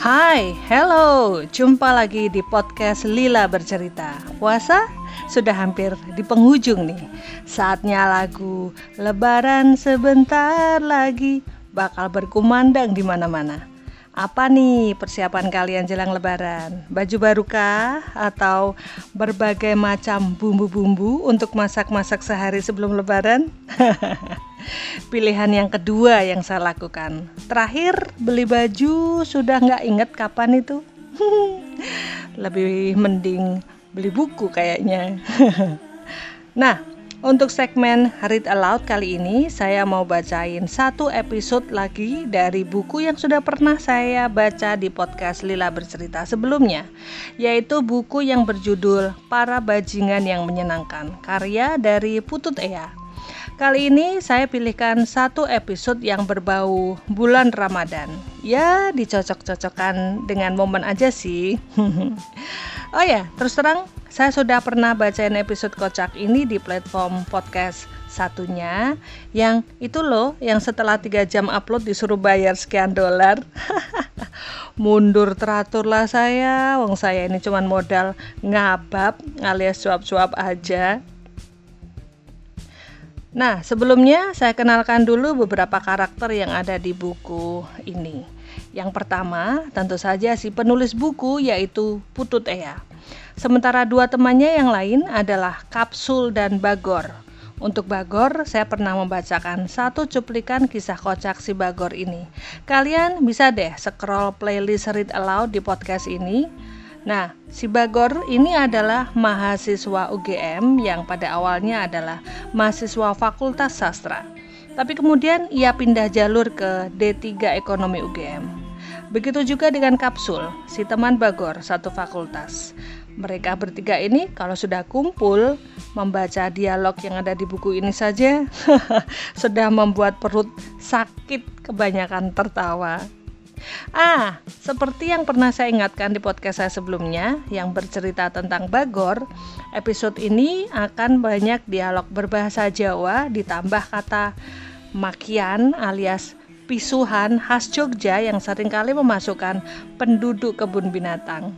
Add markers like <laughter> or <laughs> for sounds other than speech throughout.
Hai, hello, jumpa lagi di podcast Lila Bercerita. Puasa sudah hampir di penghujung nih. Saatnya lagu Lebaran sebentar lagi bakal berkumandang di mana-mana. Apa nih persiapan kalian jelang lebaran? Baju baru kah? Atau berbagai macam bumbu-bumbu untuk masak-masak sehari sebelum lebaran? <laughs> Pilihan yang kedua yang saya lakukan. Terakhir beli baju sudah nggak inget kapan itu. <laughs> Lebih mending beli buku kayaknya. <laughs> nah, untuk segmen Read Aloud kali ini saya mau bacain satu episode lagi dari buku yang sudah pernah saya baca di podcast Lila Bercerita sebelumnya Yaitu buku yang berjudul Para Bajingan yang Menyenangkan karya dari Putut Ea Kali ini saya pilihkan satu episode yang berbau bulan Ramadan. Ya, dicocok-cocokkan dengan momen aja sih. <laughs> oh ya, terus terang saya sudah pernah bacain episode kocak ini di platform podcast satunya yang itu loh yang setelah tiga jam upload disuruh bayar sekian dolar <laughs> mundur teratur lah saya wong saya ini cuman modal ngabab alias suap-suap aja Nah, sebelumnya saya kenalkan dulu beberapa karakter yang ada di buku ini. Yang pertama, tentu saja si penulis buku yaitu Putut Ea. Sementara dua temannya yang lain adalah Kapsul dan Bagor. Untuk Bagor, saya pernah membacakan satu cuplikan kisah kocak si Bagor ini. Kalian bisa deh scroll playlist Read Aloud di podcast ini Nah, si Bagor ini adalah mahasiswa UGM yang pada awalnya adalah mahasiswa Fakultas Sastra. Tapi kemudian ia pindah jalur ke D3 Ekonomi UGM. Begitu juga dengan Kapsul, si teman Bagor satu fakultas. Mereka bertiga ini kalau sudah kumpul membaca dialog yang ada di buku ini saja <laughs> sudah membuat perut sakit kebanyakan tertawa. Ah, seperti yang pernah saya ingatkan di podcast saya sebelumnya yang bercerita tentang Bagor, episode ini akan banyak dialog berbahasa Jawa ditambah kata makian alias pisuhan khas Jogja yang sering kali memasukkan penduduk kebun binatang.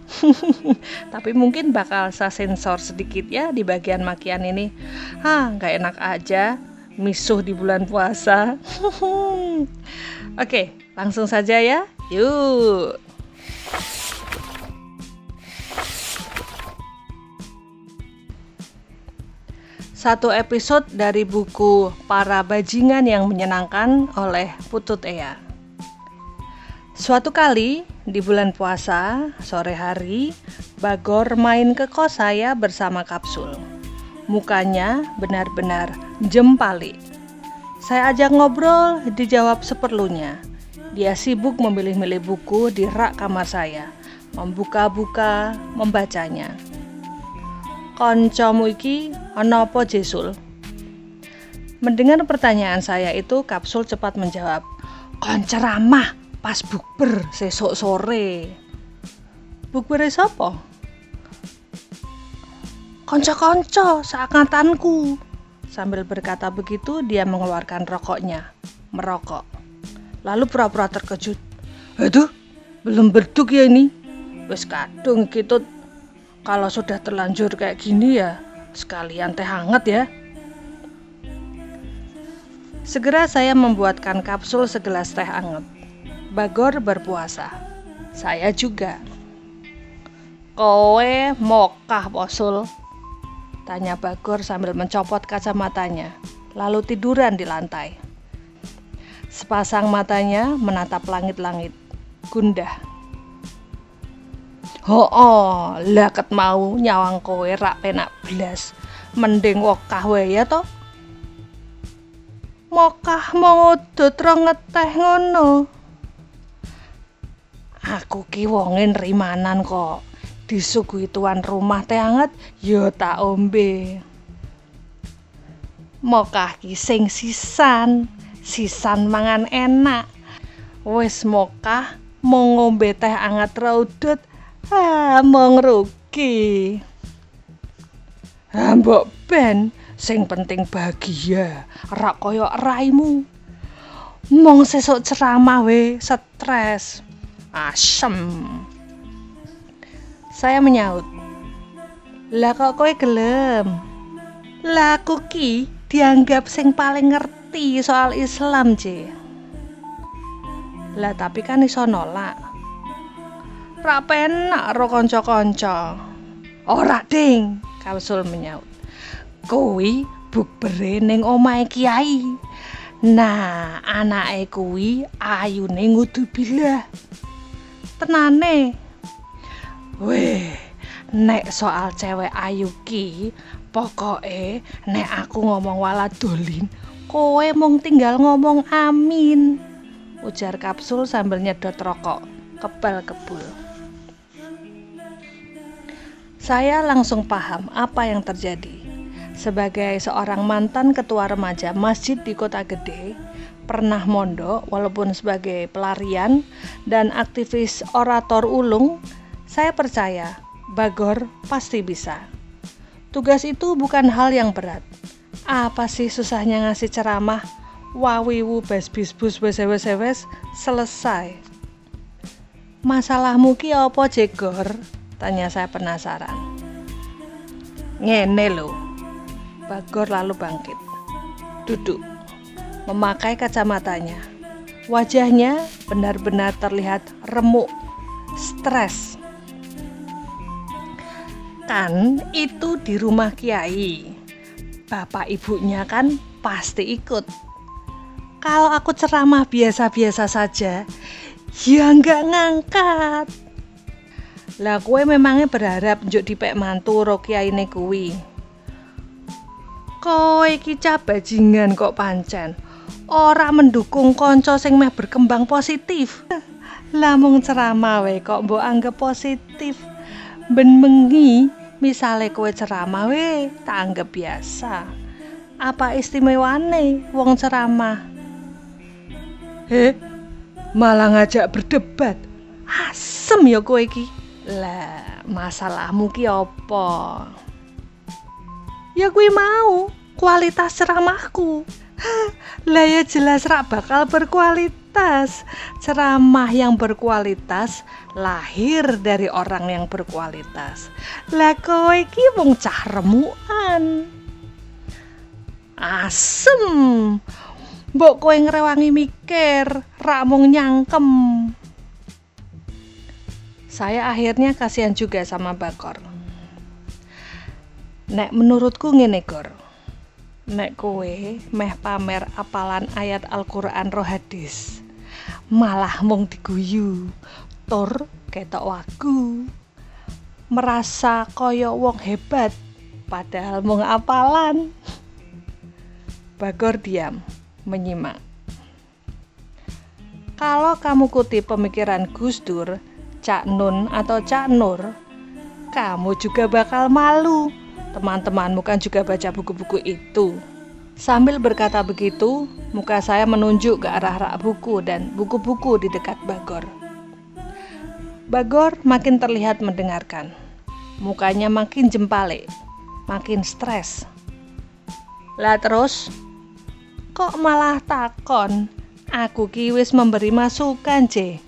<laughs> Tapi mungkin bakal saya sensor sedikit ya di bagian makian ini. Ah, nggak enak aja misuh di bulan puasa. <laughs> Oke, langsung saja ya. Yuk. Satu episode dari buku Para Bajingan yang Menyenangkan oleh Putut Ea. Suatu kali di bulan puasa, sore hari, Bagor main ke kos saya bersama kapsul. Mukanya benar-benar jempali. Saya ajak ngobrol, dijawab seperlunya. Dia sibuk memilih-milih buku di rak kamar saya, membuka-buka, membacanya. Koncomu iki apa Jesul? Mendengar pertanyaan saya itu, Kapsul cepat menjawab, "Kon ceramah pas bukber sesok sore." Bukber sapa? Konco-konco seangkatanku. Sambil berkata begitu, dia mengeluarkan rokoknya, merokok lalu pura-pura terkejut. Aduh, belum berduk ya ini. Wes kadung gitu. Kalau sudah terlanjur kayak gini ya, sekalian teh hangat ya. Segera saya membuatkan kapsul segelas teh hangat. Bagor berpuasa. Saya juga. Kowe mokah posul? Tanya Bagor sambil mencopot kacamatanya, lalu tiduran di lantai. Sepasang matanya menatap langit-langit. Gundah. Oh, oh laket mau nyawang kowe rak penak belas. Mending wokah wae ya to. Mokah mau udut ngeteh ngono. Aku ki wonge nrimanan kok. Disuguhi tuan rumah teh anget ya tak ombe. Mokah ki sing sisan sisan mangan enak wis mokah mau ngombe teh anget raudut ah mong rugi ah mbok ben sing penting bahagia rak koyo raimu mong sesuk ceramah we stres Asem. Saya menyaut. Lah kok kowe gelem? Lah aku ki dianggap sing paling ngerti soal Islam, C. Lah tapi kan iso nolak. Ra ro kanca-kanca. Ora, Ding, Kapsul menyaut. Kuwi bukbere ning omahe Kiai. Nah, anake kuwi ayune ngudu bilah. Tenane. Weh, nek soal cewek ayu ki, pokoke nek aku ngomong wala dolin, kowe mung tinggal ngomong amin. Ujar kapsul sambil nyedot rokok, kebal kebul. Saya langsung paham apa yang terjadi. Sebagai seorang mantan ketua remaja masjid di kota gede, pernah mondok walaupun sebagai pelarian dan aktivis orator ulung, saya percaya Bagor pasti bisa. Tugas itu bukan hal yang berat. Apa sih susahnya ngasih ceramah? Wawiwu bes bisbus wes wes wes selesai. Masalahmu ki apa jegor? Tanya saya penasaran. Ngene lo. Bagor lalu bangkit. Duduk. Memakai kacamatanya. Wajahnya benar-benar terlihat remuk, stres. Kan itu di rumah Kiai. Bapak ibunya kan pasti ikut. Kalau aku ceramah biasa-biasa saja, ya nggak ngangkat. Lah kue memangnya berharap njuk dipek mantu ro kiyaine kuwi. Kowe iki bajingan kok pancen. Ora mendukung kanca sing meh berkembang positif. Lah mung ceramah wae kok mbok anggap positif. Ben mengi misale kowe ceramah we tak anggap biasa. Apa istimewane wong ceramah? He, malah ngajak berdebat. Asem ya kowe iki. Lah, masalahmu ki apa? Ya gue mau kualitas ceramahku. Lah ya jelas rak bakal berkualitas. Ceramah yang berkualitas lahir dari orang yang berkualitas. Lah kowe iki wong cah remukan. Asem. Mbok kowe ngrewangi mikir, rak mung nyangkem. Saya akhirnya kasihan juga sama Bakor. Nek menurutku ngene Gor. Nek kowe meh pamer apalan ayat Al-Qur'an roh hadis. Malah mung diguyu, tur ketok wagu. Merasa koyo wong hebat padahal mung apalan. Bagor diam, menyimak. Kalau kamu kutip pemikiran Gus Dur, Cak Nun atau Cak Nur, kamu juga bakal malu. Teman-temanmu kan juga baca buku-buku itu. Sambil berkata begitu, muka saya menunjuk ke arah rak buku dan buku-buku di dekat Bagor. Bagor makin terlihat mendengarkan. Mukanya makin jempale, makin stres. Lah terus, kok malah takon? Aku kiwis memberi masukan, C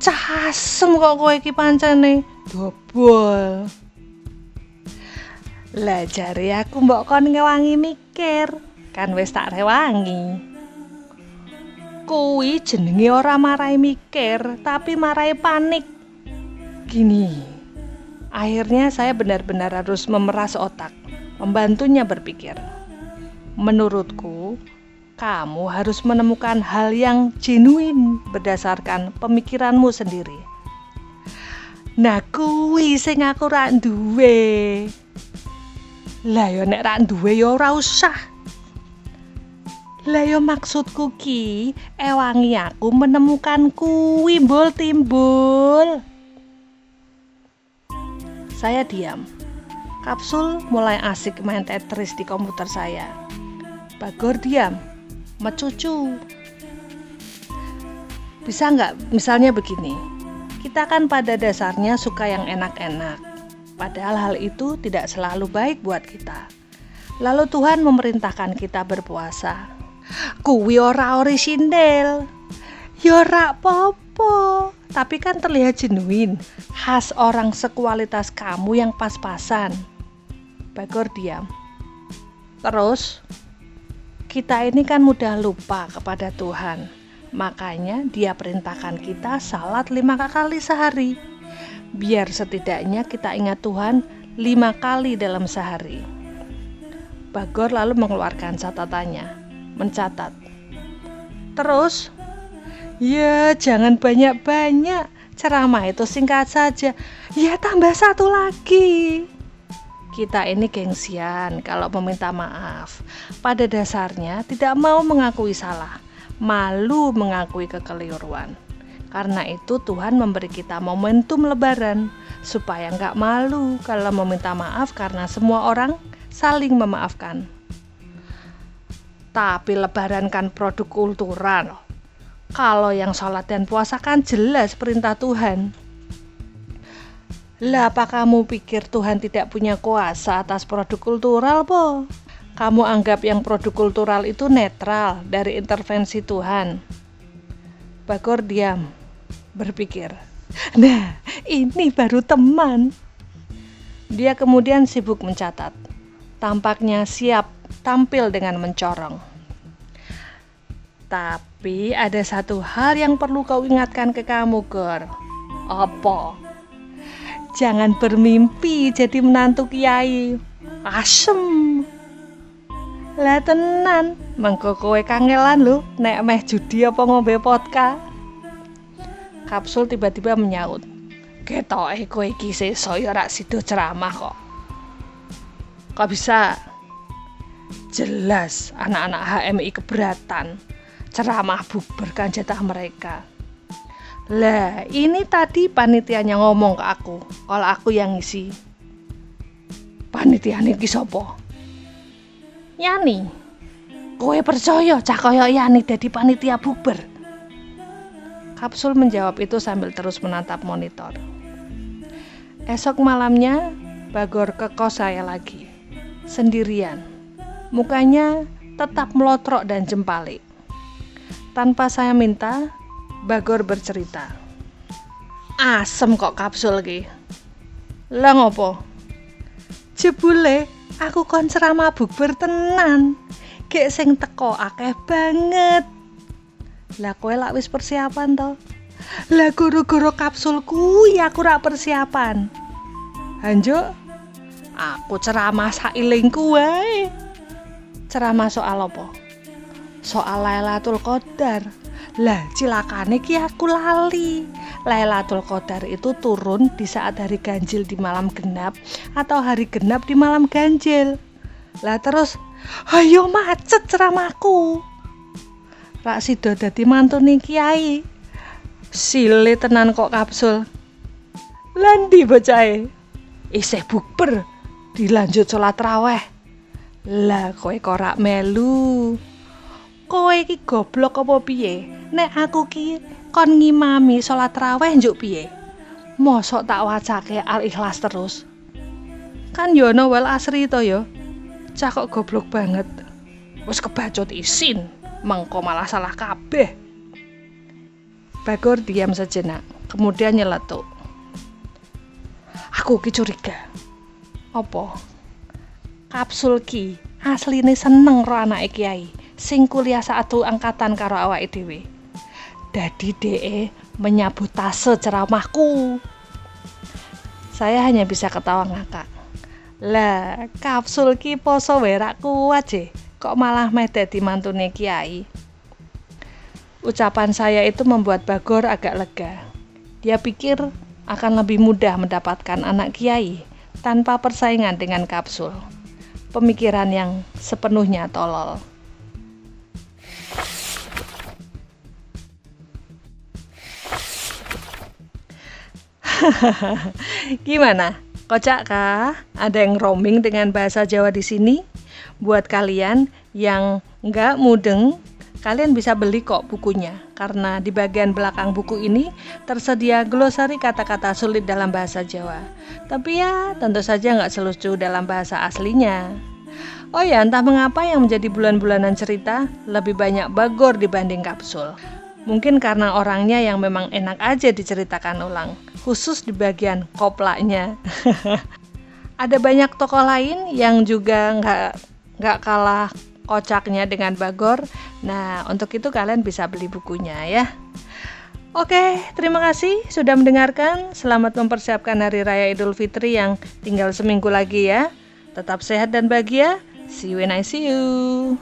casem kok kowe iki pancene dobol lah jare aku mbok kon ngewangi mikir kan wis tak rewangi kuwi jenenge ora marai mikir tapi marai panik gini akhirnya saya benar-benar harus memeras otak membantunya berpikir menurutku kamu harus menemukan hal yang genuine berdasarkan pemikiranmu sendiri. Nah, kuwi sing aku ra duwe. Lah yo nek ra duwe yo ora usah. Lah yo maksudku ki, ewangi aku menemukan kuwi mbul timbul. Saya diam. Kapsul mulai asik main Tetris di komputer saya. Bagor diam mecucu. Bisa nggak misalnya begini, kita kan pada dasarnya suka yang enak-enak, padahal hal itu tidak selalu baik buat kita. Lalu Tuhan memerintahkan kita berpuasa. Kuwi ora orisinil. Ya ora popo. Tapi kan terlihat genuine, khas orang sekualitas kamu yang pas-pasan. Bagor diam. Terus, kita ini kan mudah lupa kepada Tuhan. Makanya dia perintahkan kita salat lima kali sehari. Biar setidaknya kita ingat Tuhan lima kali dalam sehari. Bagor lalu mengeluarkan catatannya, mencatat. Terus, ya jangan banyak-banyak, ceramah itu singkat saja. Ya tambah satu lagi kita ini gengsian kalau meminta maaf. Pada dasarnya tidak mau mengakui salah, malu mengakui kekeliruan. Karena itu Tuhan memberi kita momentum lebaran supaya nggak malu kalau meminta maaf karena semua orang saling memaafkan. Tapi lebaran kan produk kultural. Kalau yang sholat dan puasa kan jelas perintah Tuhan. Lah apa kamu pikir Tuhan tidak punya kuasa atas produk kultural, po? Kamu anggap yang produk kultural itu netral dari intervensi Tuhan. Bagor diam, berpikir. Nah, ini baru teman. Dia kemudian sibuk mencatat. Tampaknya siap tampil dengan mencorong. Tapi ada satu hal yang perlu kau ingatkan ke kamu, Gor. Apa? Jangan bermimpi jadi menantu kiai. Asem. Lah tenan, mengko kowe kangelan lho nek meh judi apa ngombe vodka. Kapsul tiba-tiba menyaut. Ketoke kowe iki sesuk ya rak sido ceramah kok. Kok bisa? Jelas anak-anak HMI keberatan ceramah bukber kan jatah mereka. Lah, ini tadi panitianya ngomong ke aku, kalau aku yang ngisi. Panitia niki sapa? Yani. Kowe percaya cah Yani dadi panitia bukber? Kapsul menjawab itu sambil terus menatap monitor. Esok malamnya, Bagor ke kos saya lagi. Sendirian. Mukanya tetap melotrok dan jempalik. Tanpa saya minta, Bagor bercerita. Asem kok kapsul ki. Lah ngopo? Jebule aku kon ceramah bukber tenan. Gek sing teko akeh banget. Lah kowe lak wis persiapan to? Lah guru-guru kapsul kuwi aku rak persiapan. Anjo, aku ceramah sailingku wae. Ceramah soal apa? Soal Lailatul Qadar. Lah, cilakane ki aku lali. Lailatul Qadar itu turun di saat hari ganjil di malam genap atau hari genap di malam ganjil. Lah terus, ayo macet ceramahku. Rak Sido dadi mantune kiai. Sile tenan kok kapsul. Landi bocahe. Isih bukber dilanjut sholat raweh. Lah kowe kok melu kowe iki goblok apa piye? Nek aku ki kon ngimami salat raweh njuk piye? Mosok tak wacake al-ikhlas terus. Kan yo ana wel asri to yo. Cah kok goblok banget. Wis kebacut isin, mengko malah salah kabeh. Bagor diam sejenak, kemudian nyeletuk. Aku ki curiga. Apa? Kapsul ki asline seneng ro anake kiai sing kuliah satu angkatan karo awake dhewe. Dadi DE menyabotase ceramahku. Saya hanya bisa ketawa ngakak. Lah, kapsul ki poso werak kuat Kok malah meh dadi mantune kiai. Ucapan saya itu membuat Bagor agak lega. Dia pikir akan lebih mudah mendapatkan anak kiai tanpa persaingan dengan kapsul. Pemikiran yang sepenuhnya tolol. <laughs> Gimana? Kocak kah? Ada yang roaming dengan bahasa Jawa di sini? Buat kalian yang nggak mudeng, kalian bisa beli kok bukunya. Karena di bagian belakang buku ini tersedia glosari kata-kata sulit dalam bahasa Jawa. Tapi ya, tentu saja nggak selucu dalam bahasa aslinya. Oh ya, entah mengapa yang menjadi bulan-bulanan cerita lebih banyak bagor dibanding kapsul. Mungkin karena orangnya yang memang enak aja diceritakan ulang, khusus di bagian koplaknya. <laughs> Ada banyak tokoh lain yang juga nggak nggak kalah kocaknya dengan Bagor. Nah, untuk itu kalian bisa beli bukunya ya. Oke, terima kasih sudah mendengarkan. Selamat mempersiapkan Hari Raya Idul Fitri yang tinggal seminggu lagi ya. Tetap sehat dan bahagia. See you when I see you.